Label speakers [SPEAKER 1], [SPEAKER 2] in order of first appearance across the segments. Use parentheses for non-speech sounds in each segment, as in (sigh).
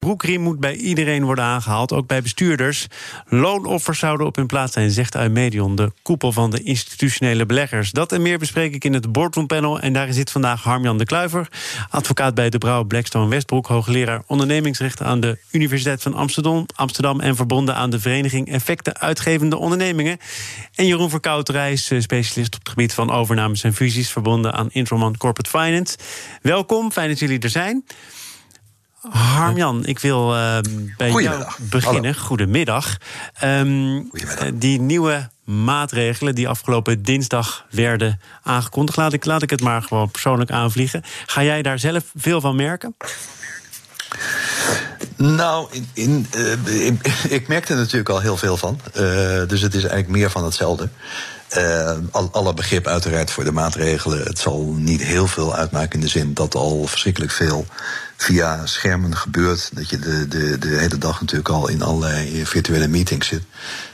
[SPEAKER 1] Broekriem moet bij iedereen worden aangehaald, ook bij bestuurders. Loonoffers zouden op hun plaats zijn, zegt Eumedion, de koepel van de institutionele beleggers. Dat en meer bespreek ik in het boardroompanel. En daar zit vandaag Harmjan de Kluiver, advocaat bij de Brouw Blackstone Westbroek, hoogleraar ondernemingsrecht aan de Universiteit van Amsterdam, Amsterdam en verbonden aan de Vereniging Effecten Uitgevende Ondernemingen. En Jeroen Verkouterij is eh, specialist op het gebied van overnames en fusies, verbonden aan Introman Corporate Finance. Welkom, fijn dat jullie er zijn. Harmjan, ik wil uh, bij jou beginnen.
[SPEAKER 2] Hallo.
[SPEAKER 1] Goedemiddag. Um,
[SPEAKER 2] Goedemiddag.
[SPEAKER 1] die nieuwe maatregelen die afgelopen dinsdag werden aangekondigd... Laat ik, laat ik het maar gewoon persoonlijk aanvliegen. Ga jij daar zelf veel van merken?
[SPEAKER 2] Nou, in, in, uh, in, ik merkte er natuurlijk al heel veel van. Uh, dus het is eigenlijk meer van hetzelfde. Uh, al, alle begrip uiteraard voor de maatregelen. Het zal niet heel veel uitmaken in de zin dat al verschrikkelijk veel via schermen gebeurt. Dat je de, de, de hele dag natuurlijk al in allerlei virtuele meetings zit.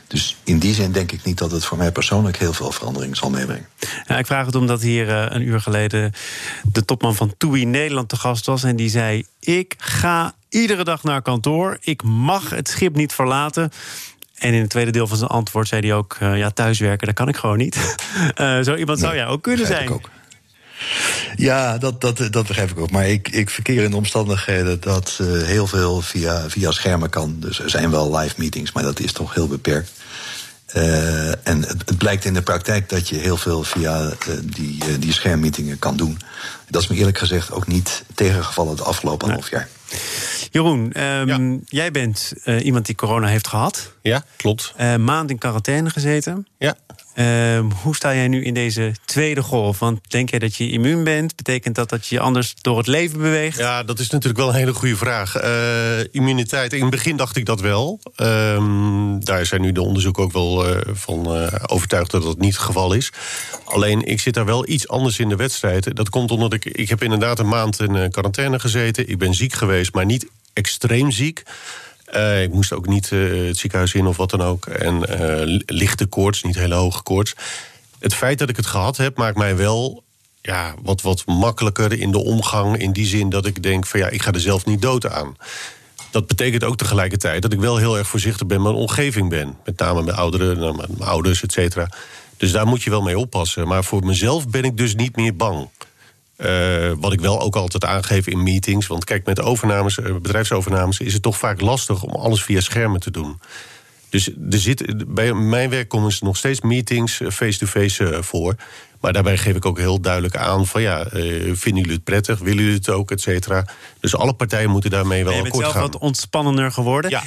[SPEAKER 2] Dus in die zin denk ik niet dat het voor mij persoonlijk heel veel verandering zal meebrengen.
[SPEAKER 1] Ja, ik vraag het omdat hier uh, een uur geleden de topman van TUI Nederland te gast was. En die zei: Ik ga iedere dag naar kantoor. Ik mag het schip niet verlaten. En in het tweede deel van zijn antwoord zei hij ook: uh, Ja, thuiswerken, dat kan ik gewoon niet. uh, (laughs) zo iemand nee, zou jij ook kunnen zijn.
[SPEAKER 2] Ook. Ja, dat, dat, dat begrijp ik ook. Maar ik, ik verkeer in de omstandigheden dat uh, heel veel via, via schermen kan. Dus er zijn wel live meetings, maar dat is toch heel beperkt. Uh, en het, het, blijkt in de praktijk dat je heel veel via uh, die, die schermmeetingen kan doen. Dat is me eerlijk gezegd ook niet tegengevallen het afgelopen half jaar.
[SPEAKER 1] Jeroen, um, ja. jij bent uh, iemand die corona heeft gehad.
[SPEAKER 3] Ja, klopt.
[SPEAKER 1] Uh, maand in quarantaine gezeten.
[SPEAKER 3] Ja.
[SPEAKER 1] Uh, hoe sta jij nu in deze tweede golf? Want denk jij dat je immuun bent? Betekent dat dat je je anders door het leven beweegt?
[SPEAKER 3] Ja, dat is natuurlijk wel een hele goede vraag. Uh, immuniteit, in het begin dacht ik dat wel. Um, daar zijn nu de onderzoeken ook wel uh, van overtuigd dat dat niet het geval is. Alleen, ik zit daar wel iets anders in de wedstrijd. Dat komt omdat ik... Ik heb inderdaad een maand in quarantaine gezeten. Ik ben ziek geweest, maar niet extreem ziek. Uh, ik moest ook niet uh, het ziekenhuis in of wat dan ook. En uh, lichte koorts, niet hele hoge koorts. Het feit dat ik het gehad heb, maakt mij wel ja, wat, wat makkelijker in de omgang. In die zin dat ik denk van ja, ik ga er zelf niet dood aan. Dat betekent ook tegelijkertijd dat ik wel heel erg voorzichtig ben met mijn omgeving ben. Met name met ouderen, nou, mijn ouders, et cetera. Dus daar moet je wel mee oppassen. Maar voor mezelf ben ik dus niet meer bang. Uh, wat ik wel ook altijd aangeef in meetings. Want kijk, met overnames, uh, bedrijfsovernames is het toch vaak lastig om alles via schermen te doen. Dus er zit, bij mijn werk komen ze nog steeds meetings face-to-face -face, uh, voor. Maar daarbij geef ik ook heel duidelijk aan van ja, vinden jullie het prettig? Willen jullie het ook, et cetera? Dus alle partijen moeten daarmee wel akkoord gaan.
[SPEAKER 1] Je bent zelf wat ontspannender geworden.
[SPEAKER 3] Ja.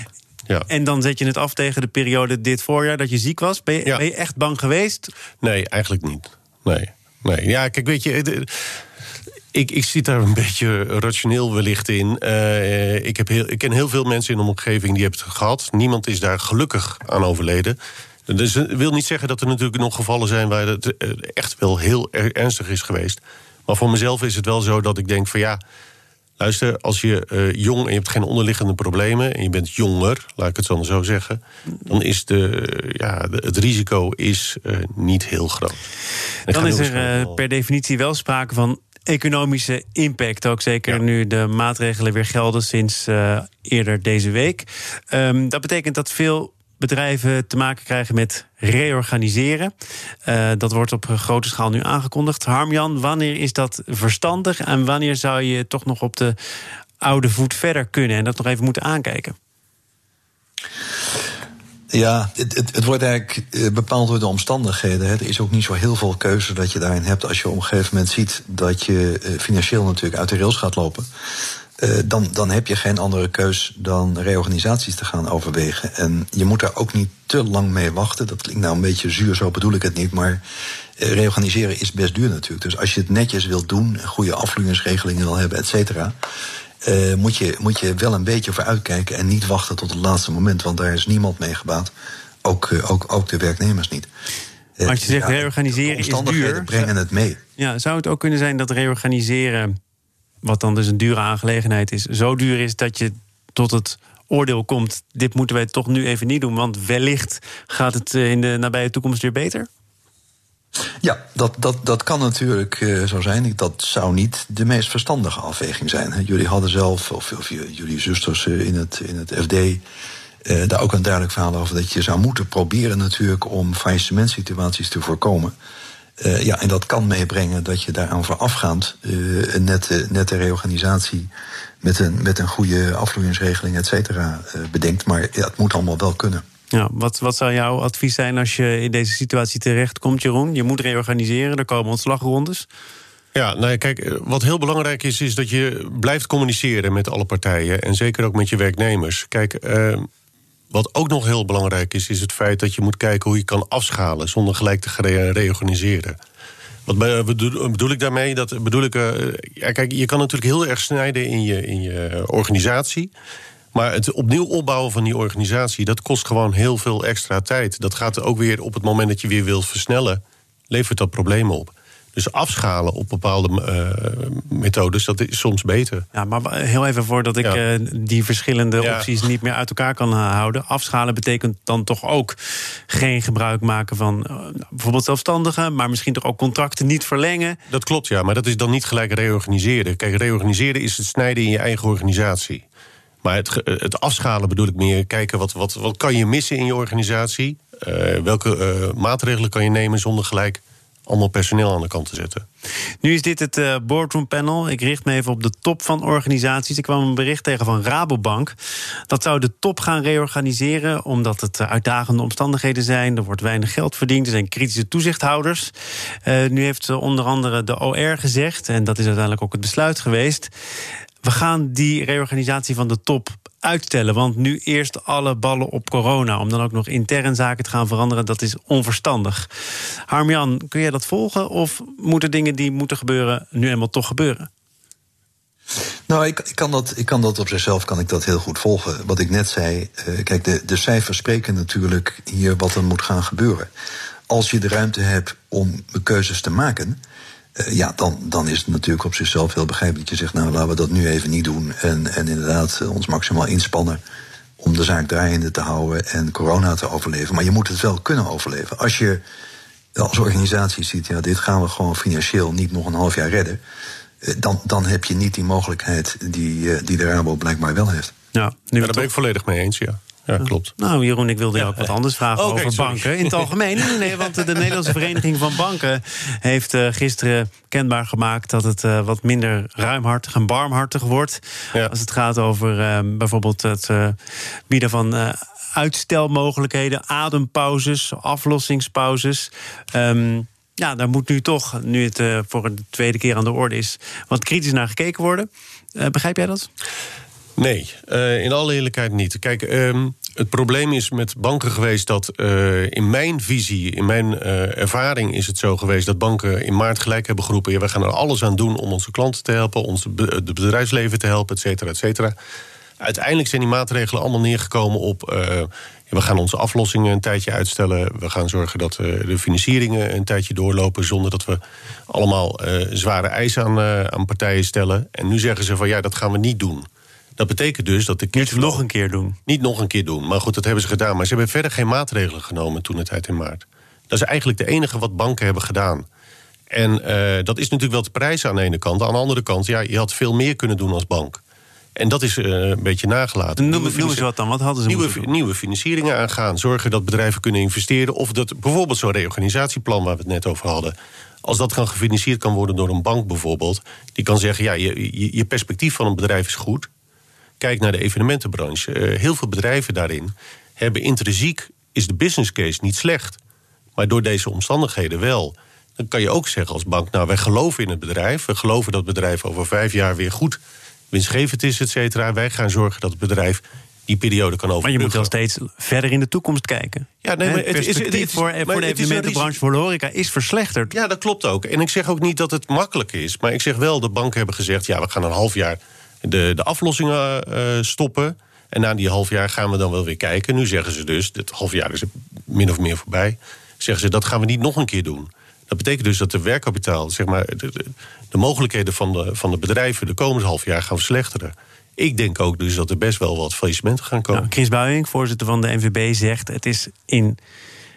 [SPEAKER 3] Ja.
[SPEAKER 1] En dan zet je het af tegen de periode dit voorjaar dat je ziek was. Ben je, ja. ben je echt bang geweest?
[SPEAKER 3] Nee, eigenlijk niet. Nee. nee. Ja, kijk, weet je. De, ik, ik zit daar een (laughs) beetje rationeel wellicht in. Uh, ik, heb heel, ik ken heel veel mensen in de omgeving die hebben het gehad. Niemand is daar gelukkig aan overleden. Dus dat wil niet zeggen dat er natuurlijk nog gevallen zijn waar het echt wel heel ernstig is geweest. Maar voor mezelf is het wel zo dat ik denk van ja. Luister, als je uh, jong en je hebt geen onderliggende problemen en je bent jonger, laat ik het dan zo zeggen, dan is de, ja, de, het risico is uh, niet heel groot.
[SPEAKER 1] En dan is er per definitie wel sprake van economische impact. Ook zeker ja. nu de maatregelen weer gelden sinds uh, eerder deze week. Um, dat betekent dat veel bedrijven te maken krijgen met reorganiseren. Uh, dat wordt op grote schaal nu aangekondigd. Harmjan, wanneer is dat verstandig en wanneer zou je toch nog op de oude voet verder kunnen en dat nog even moeten aankijken?
[SPEAKER 2] Ja, het, het, het, wordt eigenlijk bepaald door de omstandigheden. Er is ook niet zo heel veel keuze dat je daarin hebt als je op een gegeven moment ziet dat je financieel natuurlijk uit de rails gaat lopen. Uh, dan, dan heb je geen andere keus dan reorganisaties te gaan overwegen. En je moet daar ook niet te lang mee wachten. Dat klinkt nou een beetje zuur, zo bedoel ik het niet. Maar reorganiseren is best duur natuurlijk. Dus als je het netjes wilt doen, goede afvloeingsregelingen wil hebben, et cetera. Uh, moet, je, moet je wel een beetje voor uitkijken en niet wachten tot het laatste moment. Want daar is niemand mee gebaat. Ook, ook, ook de werknemers niet.
[SPEAKER 1] Maar als je zegt ja, reorganiseren is duur.
[SPEAKER 2] brengen het mee.
[SPEAKER 1] Ja, zou het ook kunnen zijn dat reorganiseren wat dan dus een dure aangelegenheid is, zo duur is dat je tot het oordeel komt: dit moeten wij toch nu even niet doen, want wellicht gaat het eh, in de nabije toekomst weer beter?
[SPEAKER 2] Ja, dat, dat, dat kan natuurlijk uh, zo zijn. Dat zou niet de meest verstandige afweging zijn. Jullie hadden zelf, of, of jullie zusters in het, in het FD, uh, daar ook een duidelijk verhaal over dat je zou moeten proberen natuurlijk om faillissementsituaties te voorkomen. Ja, en dat kan meebrengen dat je daaraan voorafgaand een nette, nette reorganisatie met een, met een goede afvloeingsregeling, et cetera, bedenkt. Maar ja, het moet allemaal wel kunnen.
[SPEAKER 1] Ja, wat, wat zou jouw advies zijn als je in deze situatie terechtkomt, Jeroen? Je moet reorganiseren, er komen ontslagrondes.
[SPEAKER 3] Ja, nou kijk, wat heel belangrijk is, is dat je blijft communiceren met alle partijen. En zeker ook met je werknemers. Kijk, wat ook nog heel belangrijk is, is het feit dat je moet kijken hoe je kan afschalen zonder gelijk te reorganiseren. Wat bedoel ik daarmee? Dat bedoel ik. Ja, kijk, je kan natuurlijk heel erg snijden in je, in je organisatie. Maar het opnieuw opbouwen van die organisatie, dat kost gewoon heel veel extra tijd. Dat gaat ook weer op het moment dat je weer wilt versnellen, levert dat problemen op. Dus afschalen op bepaalde uh, methodes, dat is soms beter.
[SPEAKER 1] Ja, maar heel even voordat ik ja. uh, die verschillende ja. opties niet meer uit elkaar kan houden. Afschalen betekent dan toch ook geen gebruik maken van uh, bijvoorbeeld zelfstandigen, maar misschien toch ook contracten niet verlengen.
[SPEAKER 3] Dat klopt, ja, maar dat is dan niet gelijk reorganiseren. Kijk, reorganiseren is het snijden in je eigen organisatie. Maar het, het afschalen bedoel ik meer kijken wat, wat, wat kan je missen in je organisatie. welke maatregelen kan je nemen zonder gelijk allemaal personeel aan de kant te zetten.
[SPEAKER 1] Nu is dit het uh, boardroom panel. Ik richt me even op de top van organisaties. Ik kwam een bericht tegen van Rabobank. Dat zou de top gaan reorganiseren omdat het eh, uitdagende omstandigheden zijn. Er wordt weinig geld verdiend. Er zijn kritische toezichthouders. Uh, nu heeft onder andere de OR gezegd, en dat is uiteindelijk ook het besluit geweest. We gaan die reorganisatie van de top uitstellen. Want nu eerst alle ballen op corona. Om dan ook nog intern zaken te gaan veranderen, dat is onverstandig. Harmjan, kun jij dat volgen? Of moeten dingen die moeten gebeuren nu eenmaal toch gebeuren?
[SPEAKER 2] Nou, ik, ik, kan dat, ik kan dat op zichzelf kan ik dat heel goed volgen. Wat ik net zei, uh, kijk, de, de cijfers spreken natuurlijk hier wat er moet gaan gebeuren. Als je de ruimte hebt om keuzes te maken, uh, ja, dan, dan is het natuurlijk op zichzelf heel begrijpelijk dat je zegt, nou laten we dat nu even niet doen. En, en inderdaad ons maximaal inspannen om de zaak draaiende te houden en corona te overleven. Maar je moet het wel kunnen overleven. Als je als organisatie ziet, ja, dit gaan we gewoon financieel niet nog een half jaar redden. Uh, dan, dan heb je niet die mogelijkheid die, uh, die de Rabo blijkbaar wel heeft.
[SPEAKER 1] Ja,
[SPEAKER 3] nu ja, daar ben ik volledig mee eens, ja. Ja, klopt.
[SPEAKER 1] Nou, Jeroen, ik wilde je ook wat anders vragen over
[SPEAKER 3] sorry.
[SPEAKER 1] banken. In het algemeen. Nee, nee, want de Nederlandse Vereniging van Banken heeft uh, gisteren kenbaar gemaakt dat het uh, wat minder ruimhartig en barmhartig wordt.
[SPEAKER 3] Ja.
[SPEAKER 1] Als het gaat over uh, bijvoorbeeld het bieden van uitstelmogelijkheden, adempauzes, aflossingspauzes. Um, ja, daar moet nu toch, nu het uh, voor de tweede keer aan de orde is, wat kritisch naar gekeken worden. Uh, begrijp jij dat?
[SPEAKER 3] Nee, uh, in alle eerlijkheid niet. Kijk, um, het probleem is met banken geweest dat uh, in mijn visie, in mijn uh, ervaring is het zo geweest dat banken in maart gelijk hebben geroepen: ja, we gaan er alles aan doen om onze klanten te helpen, ons be bedrijfsleven te helpen, et cetera, et cetera. Uiteindelijk zijn die maatregelen allemaal neergekomen op. We gaan onze aflossingen een tijdje uitstellen. We gaan zorgen dat de financieringen een tijdje doorlopen. zonder dat we allemaal zware eisen aan, aan partijen stellen. En nu zeggen ze van ja, dat gaan we niet doen. Dat betekent dus dat de
[SPEAKER 1] Niet nog een keer doen.
[SPEAKER 3] Niet nog een keer doen. Maar goed, dat hebben ze gedaan. Maar ze hebben verder geen maatregelen genomen toen het tijd in maart. Dat is eigenlijk de enige wat banken hebben gedaan. En dat is natuurlijk wel te prijzen aan de ene kant. Aan de andere kant, ja, je had veel meer kunnen doen als bank. En dat is uh, een beetje nagelaten.
[SPEAKER 1] Noem, noem eens wat dan, wat hadden ze
[SPEAKER 3] nieuwe, nieuwe financieringen aangaan. Zorgen dat bedrijven kunnen investeren. Of dat bijvoorbeeld zo'n reorganisatieplan waar we het net over hadden. Als dat kan gefinancierd kan worden door een bank bijvoorbeeld. Die kan zeggen, ja, je, je, je perspectief van een bedrijf is goed. Kijk naar de evenementenbranche. Uh, heel veel bedrijven daarin hebben intrinsiek... is de business case niet slecht. Maar door deze omstandigheden wel. Dan kan je ook zeggen als bank, nou wij geloven in het bedrijf. We geloven dat het bedrijf over vijf jaar weer goed winstgevend is, et cetera. Wij gaan zorgen dat het bedrijf die periode kan overbruggen.
[SPEAKER 1] Maar je moet wel steeds verder in de toekomst kijken.
[SPEAKER 3] Ja, nee, maar
[SPEAKER 1] het,
[SPEAKER 3] het, is, het,
[SPEAKER 1] is, voor,
[SPEAKER 3] maar
[SPEAKER 1] voor de evenementenbranche, voor de horeca, is verslechterd.
[SPEAKER 3] Ja, dat klopt ook. En ik zeg ook niet dat het makkelijk is. Maar ik zeg wel, de banken hebben gezegd... ja, we gaan een half jaar de, de aflossingen uh, stoppen... En na die half jaar gaan we dan wel weer kijken. Nu zeggen ze dus, dit half jaar is min of meer voorbij... zeggen ze, dat gaan we niet nog een keer doen. Dat betekent dus dat de werkkapitaal, zeg maar, de, de, de mogelijkheden van de, van de bedrijven de komende half jaar gaan verslechteren. ik denk ook dus dat er best wel wat faillissementen gaan komen.
[SPEAKER 1] Nou, Chris Buijing, voorzitter van de NVB, zegt... het is in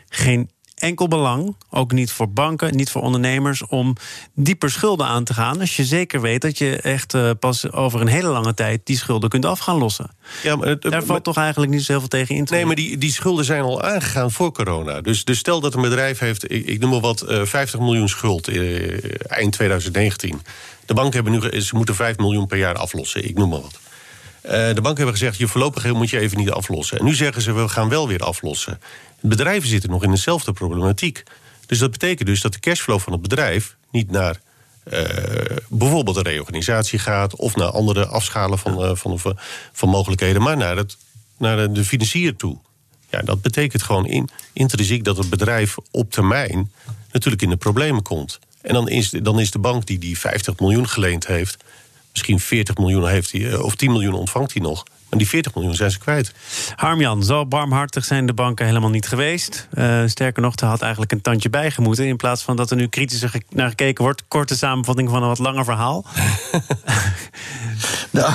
[SPEAKER 1] geen enkel belang, ook niet voor banken, niet voor ondernemers, om dieper schulden aan te gaan. Als je zeker weet dat je echt uh, pas over een hele lange tijd die schulden kunt af gaan lossen. Ja, maar het, Daar valt maar, toch eigenlijk niet zo heel veel tegen in te
[SPEAKER 3] Nee, maar die, die schulden zijn al aangegaan voor corona. Dus, dus stel dat een bedrijf heeft, ik, ik noem maar wat, uh, 50 miljoen schuld uh, eind 2019. De banken hebben nu, ze moeten 5 miljoen per jaar aflossen, ik noem maar wat. Uh, de banken hebben gezegd, je voorlopig moet je even niet aflossen. En nu zeggen ze, we gaan wel weer aflossen. Bedrijven zitten nog in dezelfde problematiek. Dus dat betekent dus dat de cashflow van het bedrijf niet naar uh, bijvoorbeeld een reorganisatie gaat of naar andere afschalen van, uh, van, van, van, mogelijkheden, maar naar, het, naar de financier toe. Ja, dat betekent gewoon in, intrinsiek dat het bedrijf op termijn natuurlijk in de problemen komt. En dan is, dan is de bank die die 50 miljoen geleend heeft, misschien 40 miljoen heeft hij, of 10 miljoen ontvangt hij nog. En die 40 miljoen zijn ze kwijt.
[SPEAKER 1] Harmjan, zo barmhartig zijn de banken helemaal niet geweest. Uh, sterker nog, er had eigenlijk een tandje bijgemoeten. In plaats van dat er nu kritischer naar gekeken wordt. Korte samenvatting van een wat langer verhaal. (laughs)
[SPEAKER 2] nou,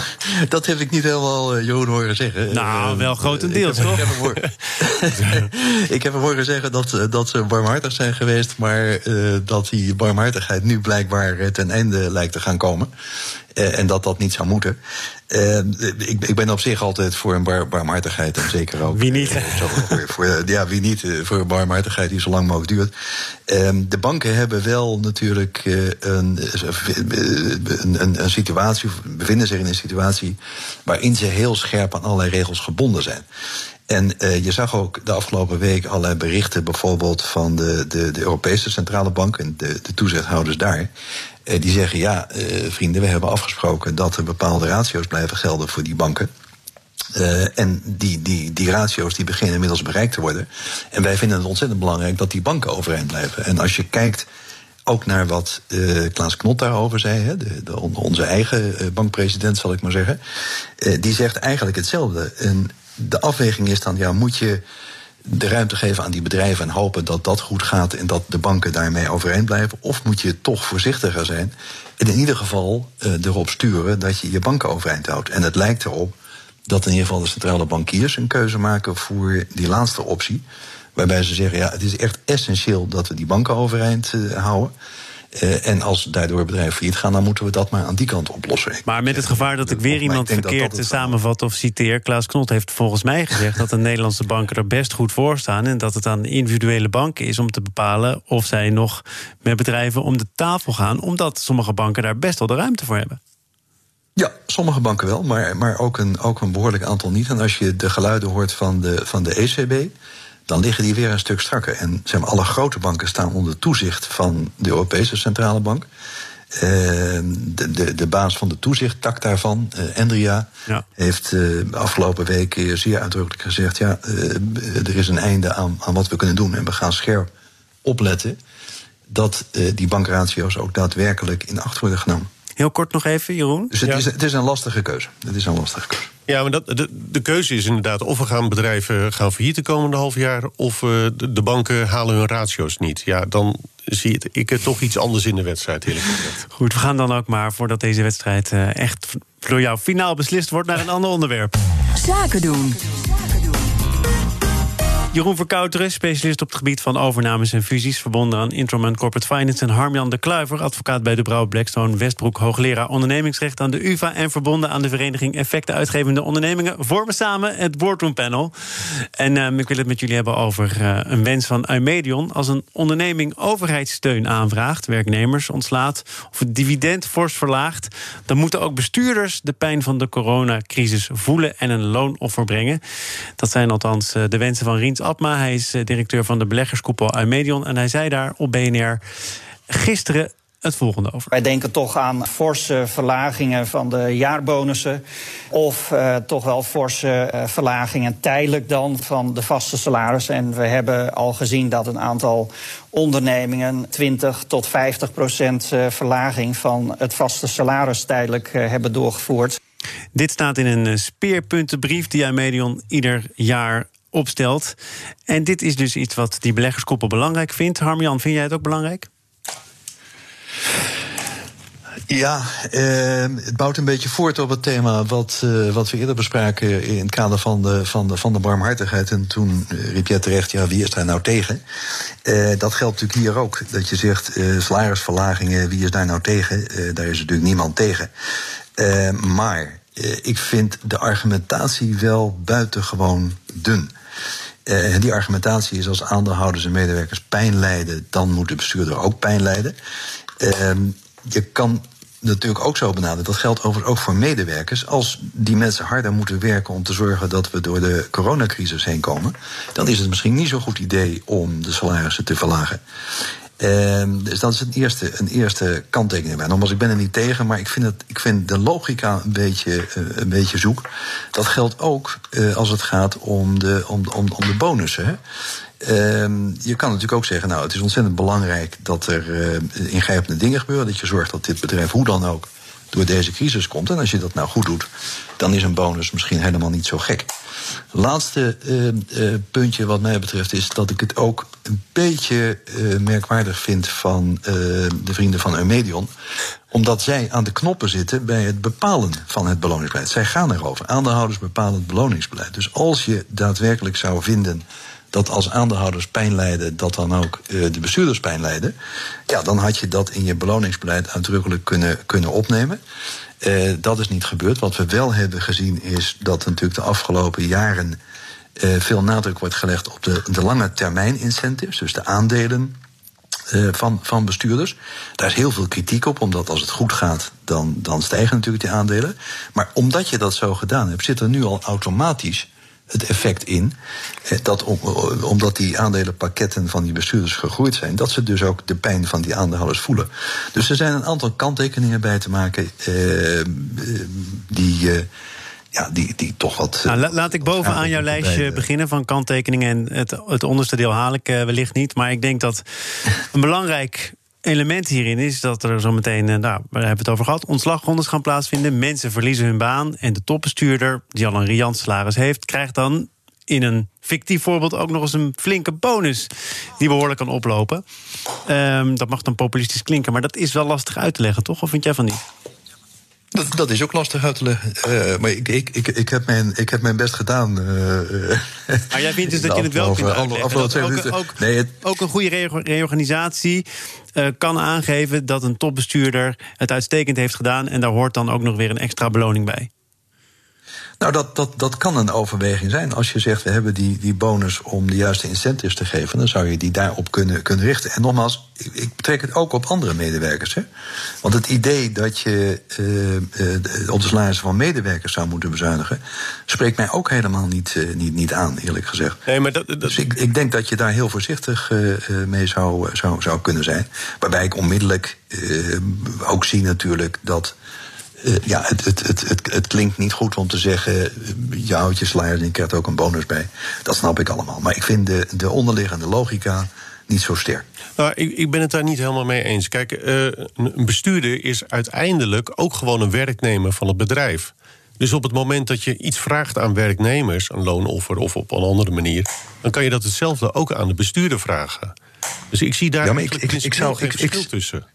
[SPEAKER 2] dat heb ik niet helemaal uh, Jeroen horen zeggen.
[SPEAKER 1] Nou, uh, wel grotendeels, toch?
[SPEAKER 2] Ik heb, hem horen, ik heb hem horen zeggen dat, dat ze barmhartig zijn geweest... maar dat die barmhartigheid nu blijkbaar ten einde lijkt te gaan komen. En dat dat niet zou moeten. Uh, ik, ik, ben op zich altijd voor een bar, barmhartigheid. En zeker ook.
[SPEAKER 1] Wie niet?
[SPEAKER 2] Uh, voor, voor, ja, wie niet? Voor een barmhartigheid die zo lang mogelijk duurt. Ehm, de banken hebben wel natuurlijk een, een, een, situatie, bevinden zich in een situatie. waarin ze heel scherp aan allerlei regels gebonden zijn. En uh, je zag ook de afgelopen week allerlei berichten, bijvoorbeeld van de, de, de Europese Centrale Bank en de, de toezichthouders daar. Uh, die zeggen: ja, uh, vrienden, we hebben afgesproken dat er bepaalde ratio's blijven gelden voor die banken. Uh, en die, die, die ratio's die beginnen inmiddels bereikt te worden. En wij vinden het ontzettend belangrijk dat die banken overeind blijven. En als je kijkt ook naar wat uh, Klaas Knot daarover zei, hè, de, de, onze eigen bankpresident, zal ik maar zeggen. Die zegt eigenlijk hetzelfde. En de afweging is dan, ja, moet je de ruimte geven aan die bedrijven en hopen dat dat goed gaat en dat de banken daarmee overeind blijven? Of moet je toch voorzichtiger zijn en in ieder geval uh, erop sturen dat je je banken overeind houdt? En het lijkt erop dat in ieder geval de centrale bankiers een keuze maken voor die laatste optie. Waarbij ze zeggen, ja, het is echt essentieel dat we die banken overeind uh, houden. Uh, en als daardoor bedrijven failliet gaan, dan moeten we dat maar aan die kant oplossen.
[SPEAKER 1] Maar met het gevaar dat ik weer iemand verkeerd dat dat samenvat of citeer. Klaas Knot heeft volgens mij gezegd dat de Nederlandse banken er best goed voor staan. En dat het aan individuele banken is om te bepalen of zij nog met bedrijven om de tafel gaan. Omdat sommige banken daar best wel de ruimte voor hebben.
[SPEAKER 2] Ja, sommige banken wel, maar, maar ook, een, ook een behoorlijk aantal niet. En als je de geluiden hoort van de, van de ECB dan liggen die weer een stuk strakker. En zeg maar, alle grote banken staan onder toezicht van de Europese Centrale Bank. Uh, de, de, de baas van de toezicht, tak daarvan, uh, Endria, ja. heeft uh, afgelopen week zeer uitdrukkelijk gezegd: ja, er is een einde aan, aan wat we kunnen doen. En we gaan scherp opletten dat die bankratio's ook daadwerkelijk in acht worden genomen.
[SPEAKER 1] Heel kort nog even, Jeroen.
[SPEAKER 2] Dus het, ja. is, het is een lastige keuze. Het is een lastige keuze.
[SPEAKER 3] Ja, maar dat, de, de keuze is inderdaad of we gaan bedrijven gaan failliet de komende half jaar, of uh, de, de, banken halen hun ratio's niet. Ja, dan zie het, ik het toch iets anders in de wedstrijd, eerlijk gezegd.
[SPEAKER 1] Goed, we gaan dan ook maar, voordat deze wedstrijd uh, echt door jou finaal beslist wordt, naar een ander onderwerp.
[SPEAKER 4] Zaken doen.
[SPEAKER 1] Jeroen Verkouteren, specialist op het gebied van overnames en fusies... verbonden aan Introman Corporate Finance... en Harmjan de Kluiver, advocaat bij de Brouw Blackstone Westbroek... hoogleraar ondernemingsrecht aan de UvA... en verbonden aan de vereniging Effecten Uitgevende Ondernemingen... vormen samen het Boardroom Panel. En uh, ik wil het met jullie hebben over uh, een wens van Eumedion... als een onderneming overheidssteun aanvraagt... werknemers ontslaat of het dividend fors verlaagt... dan moeten ook bestuurders de pijn van de coronacrisis voelen... en een loonoffer brengen. Dat zijn althans uh, de wensen van Hij is eh, directeur van de beleggerskoepel Eumedion. En hij zei daar op BNR gisteren het volgende over.
[SPEAKER 5] Wij denken toch aan forse verlagingen van de jaarbonussen. Of uh, toch wel forse uh, verlagingen tijdelijk dan van de vaste salarissen. En we hebben al gezien dat een aantal ondernemingen 20 tot 50 procent verlaging van het vaste salaris tijdelijk hebben doorgevoerd.
[SPEAKER 1] Dit staat in een speerpuntenbrief die Eumedion ieder jaar opstelt. En dit is dus iets wat die beleggerskoppel belangrijk vindt. Harmjan, vind jij het ook belangrijk?
[SPEAKER 2] Ja, eh, het bouwt een beetje voort op het thema wat, uh, wat we eerder bespraken in het kader van de, van de, van de barmhartigheid. En toen uh, riep jij terecht, ja, wie is daar nou tegen? Uh, dat geldt natuurlijk hier ook. Dat je zegt, salarisverlagingen, wie is daar nou tegen? daar is natuurlijk niemand tegen. maar ik vind de argumentatie wel buitengewoon dun. Uh, die argumentatie is als aandeelhouders en medewerkers pijn lijden, dan moet de bestuurder ook pijn lijden. Uh, je kan natuurlijk ook zo benaderen. Dat geldt overigens ook voor medewerkers. Als die mensen harder moeten werken om te zorgen dat we door de coronacrisis heen komen, dan is het misschien niet zo'n goed idee om de salarissen te verlagen. Uh, dus dat is een eerste, een eerste kanttekening bij. Nogmaals, ik ben er niet tegen, maar ik vind, het, ik vind de logica een beetje, uh, een beetje zoek. Dat geldt ook uh, als het gaat om de, om, om, om de bonussen. Uh, je kan natuurlijk ook zeggen, nou, het is ontzettend belangrijk dat er uh, ingrijpende dingen gebeuren. Dat je zorgt dat dit bedrijf hoe dan ook door deze crisis komt. En als je dat nou goed doet, dan is een bonus misschien helemaal niet zo gek. Laatste uh, uh, puntje wat mij betreft is dat ik het ook een beetje uh, merkwaardig vind van de vrienden van Eumedion. Omdat zij aan de knoppen zitten bij het bepalen van het beloningsbeleid. Zij gaan erover. Aandeelhouders bepalen het beloningsbeleid. Dus als je daadwerkelijk zou vinden dat als aandeelhouders pijn lijden, dat dan ook uh, de bestuurders pijn lijden. Ja, dan had je dat in je beloningsbeleid uitdrukkelijk kunnen, kunnen opnemen. Uh, dat is niet gebeurd. Wat we wel hebben gezien is dat natuurlijk de afgelopen jaren uh, veel nadruk wordt gelegd op de, de lange termijn incentives, dus de aandelen. Van, van bestuurders. Daar is heel veel kritiek op, omdat als het goed gaat, dan, dan stijgen natuurlijk die aandelen. Maar omdat je dat zo gedaan hebt, zit er nu al automatisch het effect in. Eh, dat omdat die aandelenpakketten van die bestuurders gegroeid zijn, dat ze dus ook de pijn van die aandeelhouders voelen. Dus er zijn een aantal kanttekeningen bij te maken eh, die. Eh, ja, die, die toch wat.
[SPEAKER 1] Nou, laat ik bovenaan jouw lijstje beginnen van kanttekeningen. En het, het onderste deel haal ik uh, wellicht niet. Maar ik denk dat een belangrijk element hierin is dat er zometeen, eh, nou, we hebben het over gehad, ontslagrondes gaan plaatsvinden. Mensen verliezen hun baan. En de topbestuurder, die al een riant salaris heeft, krijgt dan in een fictief voorbeeld ook nog eens een flinke bonus die behoorlijk kan oplopen. Um, dat mag dan populistisch klinken, maar dat is wel lastig uit te leggen, toch? Of vind jij van niet?
[SPEAKER 2] Dat, dat is ook lastig uit te leggen. Uh, maar ik, ik, ik, ik, heb mijn, ik heb mijn best gedaan. Uh,
[SPEAKER 1] maar jij vindt dus (laughs) dat je het wel kunt uitleggen. ook, ook, nee, het... ook een goede reorganisatie uh, kan aangeven dat een topbestuurder het uitstekend heeft gedaan. En daar hoort dan ook nog weer een extra beloning bij.
[SPEAKER 2] Nou, dat, dat, dat kan een overweging zijn. Als je zegt, we hebben die, die bonus om de juiste incentives te geven... dan zou je die daarop kunnen, kunnen richten. En nogmaals, ik, ik betrek het ook op andere medewerkers. Hè? Want het idee dat je uh, uh, op de salarissen van medewerkers zou moeten bezuinigen... spreekt mij ook helemaal niet, uh, niet, niet aan, eerlijk gezegd. Nee, maar dat, dat... Dus ik, ik denk dat je daar heel voorzichtig mee zou, zou, zou kunnen zijn. Waarbij ik onmiddellijk ook zie natuurlijk dat... Uh, ja, het, het, het, het, het klinkt niet goed om te zeggen. Eh, je houdt je salaris en je krijgt ook een bonus bij. Dat snap ik allemaal. Maar ik vind de, de onderliggende logica niet zo sterk.
[SPEAKER 3] Nou, ik, ik ben het daar niet helemaal mee eens. Kijk, uh, een bestuurder is uiteindelijk ook gewoon een werknemer van het bedrijf. Dus op het moment dat je iets vraagt aan werknemers, een loonoffer of op een andere manier, dan kan je dat hetzelfde ook aan de bestuurder vragen. Dus ik zie daar ja, ik, ik, ik, zou, geen verschil tussen.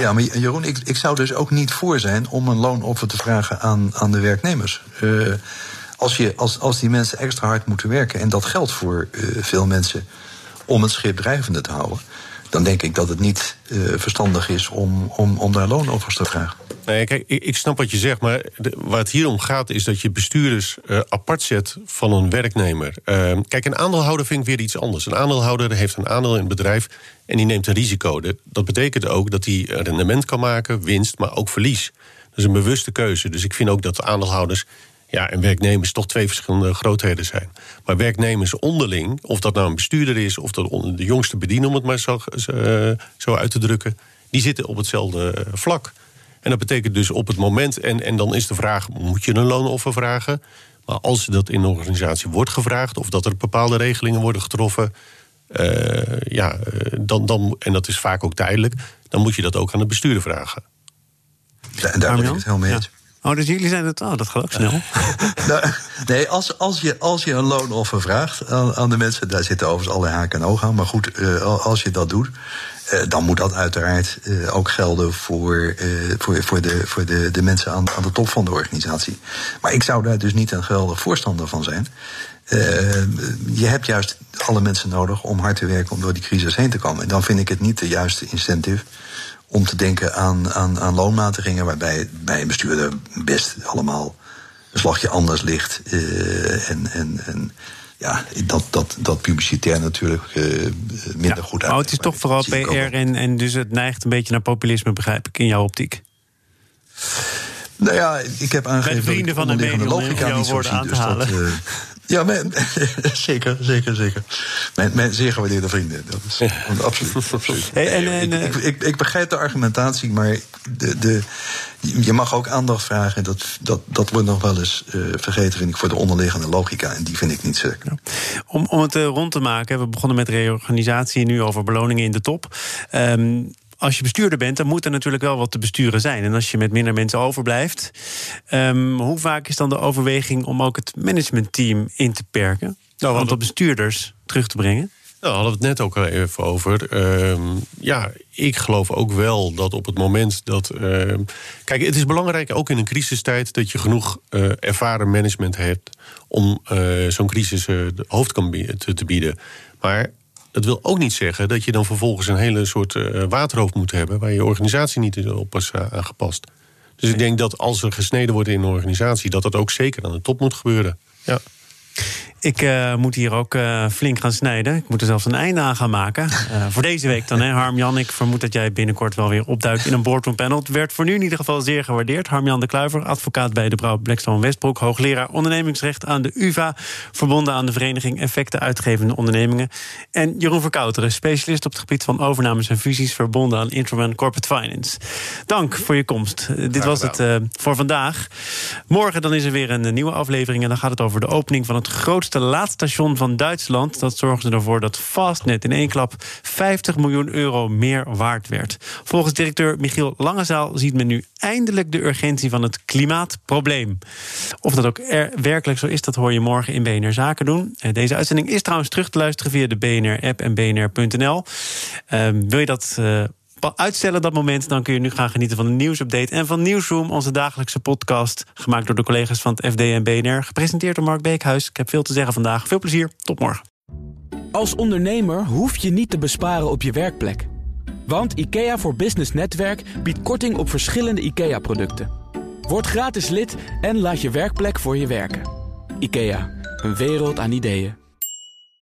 [SPEAKER 2] Ja, maar Jeroen, ik, ik zou dus ook niet voor zijn om een loonoffer te vragen aan, aan de werknemers. Uh, als, je, als, als die mensen extra hard moeten werken, en dat geldt voor uh, veel mensen om het schip drijvende te houden, dan denk ik dat het niet uh, verstandig is om, om, om daar loonoffers te vragen.
[SPEAKER 3] Nee, kijk, ik, snap wat je zegt, maar de, waar het hier om gaat is dat je bestuurders uh, apart zet van een werknemer. Uh, kijk, een aandeelhouder vind ik weer iets anders. Een aandeelhouder heeft een aandeel in het bedrijf en die neemt een risico. Dat betekent ook dat hij rendement kan maken, winst, maar ook verlies. Dat is een bewuste keuze. Dus ik vind ook dat aandeelhouders ja, en werknemers toch twee verschillende grootheden zijn. Maar werknemers onderling, of dat nou een bestuurder is... of dat de jongste bediener, om het maar zo, zo uit te drukken... die zitten op hetzelfde vlak. En dat betekent dus op het moment... en, en dan is de vraag, moet je een loonoffer vragen? Maar als dat in een organisatie wordt gevraagd... of dat er bepaalde regelingen worden getroffen... Uh, ja, dan, dan, en dat is vaak ook tijdelijk... dan moet je dat ook aan de bestuurder vragen.
[SPEAKER 2] Ja, en daar ben ik het helemaal mee eens.
[SPEAKER 1] Oh, dus jullie zijn het. Oh, dat gaat ook snel. (laughs)
[SPEAKER 2] nou, nee, als, als, je, als je een loonoffer vraagt aan, aan de mensen, daar zitten overigens allerlei haken en ogen aan. Maar goed, uh, als je dat doet, dan moet dat uiteraard ook gelden voor, voor, voor, de, voor de, de mensen aan, aan de top van de organisatie. Maar ik zou daar dus niet een geweldig voorstander van zijn. je hebt juist alle mensen nodig om hard te werken om door die crisis heen te komen. En dan vind ik het niet de juiste incentive om te denken aan, aan, aan loonmatigingen, waarbij bij een bestuurder best allemaal een slagje anders ligt. En, en, en ja, dat, dat, dat publicitair natuurlijk uh, minder goed uit.
[SPEAKER 1] Maar het is toch vooral PR en, en dus het neigt een beetje naar populisme, begrijp ik, in jouw optiek.
[SPEAKER 2] Nou ja, ik heb aangegeven.
[SPEAKER 1] Met vrienden van de media logica niet zo zie, aan te dus halen. Dat, uh,
[SPEAKER 2] ja, men, (laughs) zeker, zeker, zeker. Mijn, mijn zeer gewaardeerde vrienden. Dat is ja. absoluut. absoluut. Hey, en, en, ik, ik, ik, ik, begrijp de argumentatie, maar de, de, je mag ook aandacht vragen. Dat, dat, dat wordt nog wel eens uh, vergeten, vind ik, voor de onderliggende logica. En die vind ik niet zeker. Ja.
[SPEAKER 1] Om, om het uh, rond te maken, we begonnen met reorganisatie, nu over beloningen in de top. Um, als je bestuurder bent, dan moet er natuurlijk wel wat te besturen zijn. En als je met minder mensen overblijft, um, hoe vaak is dan de overweging om ook het managementteam in te perken? Nou, een aantal bestuurders terug te brengen?
[SPEAKER 3] Nou, hadden we het net ook even over. Uh, ja, ik geloof ook wel dat op het moment dat. Uh, kijk, het is belangrijk ook in een crisistijd dat je genoeg uh, ervaren management hebt om uh, zo'n crisis de hoofd kan te, te bieden. Maar dat wil ook niet zeggen dat je dan vervolgens een hele soort waterhoofd moet hebben... waar je organisatie niet op is aangepast. Dus ik denk dat als er gesneden wordt in een organisatie... dat dat ook zeker aan de top moet gebeuren. Ja.
[SPEAKER 1] Ik uh, moet hier ook uh, flink gaan snijden. Ik moet er zelfs een einde aan gaan maken. Uh, voor deze week dan, hè, Harm-Jan. Ik vermoed dat jij binnenkort wel weer opduikt in een boardroom panel. Het werd voor nu in ieder geval zeer gewaardeerd. Harm-Jan de Kluiver, advocaat bij de Brouw Blackstone Westbroek... hoogleraar ondernemingsrecht aan de UvA... verbonden aan de Vereniging Effecten Uitgevende Ondernemingen... en Jeroen Verkouteren, specialist op het gebied van overnames en fusies... verbonden aan Intraman Corporate Finance. Dank voor je komst. dit was het voor vandaag. Morgen dan is er weer een nieuwe aflevering... en dan gaat het over de opening van het grootste laadstation van Duitsland. Dat zorgde ervoor dat Fastnet in één klap 50 miljoen euro meer waard werd. Volgens directeur Michiel Langezaal ziet men nu eindelijk de urgentie van het klimaatprobleem. Of dat ook er werkelijk zo is, dat hoor je morgen in BNR Zaken doen. Eh, deze uitzending is trouwens terug te luisteren via de BNR-app en bnr.nl. Uh, wil je dat... Uh, uitstellen dat moment, dan kun je nu gaan genieten van een nieuwsupdate en van Nieuwsroom, onze dagelijkse podcast, gemaakt door de collega's van het FD en BNR, gepresenteerd door Mark Beekhuis. Ik heb veel te zeggen vandaag. Veel plezier. Tot morgen.
[SPEAKER 6] Als ondernemer hoef je niet te besparen op je werkplek. Want IKEA voor Business Netwerk biedt korting op verschillende IKEA-producten. Word gratis lid en laat je werkplek voor je werken. IKEA, een wereld aan ideeën.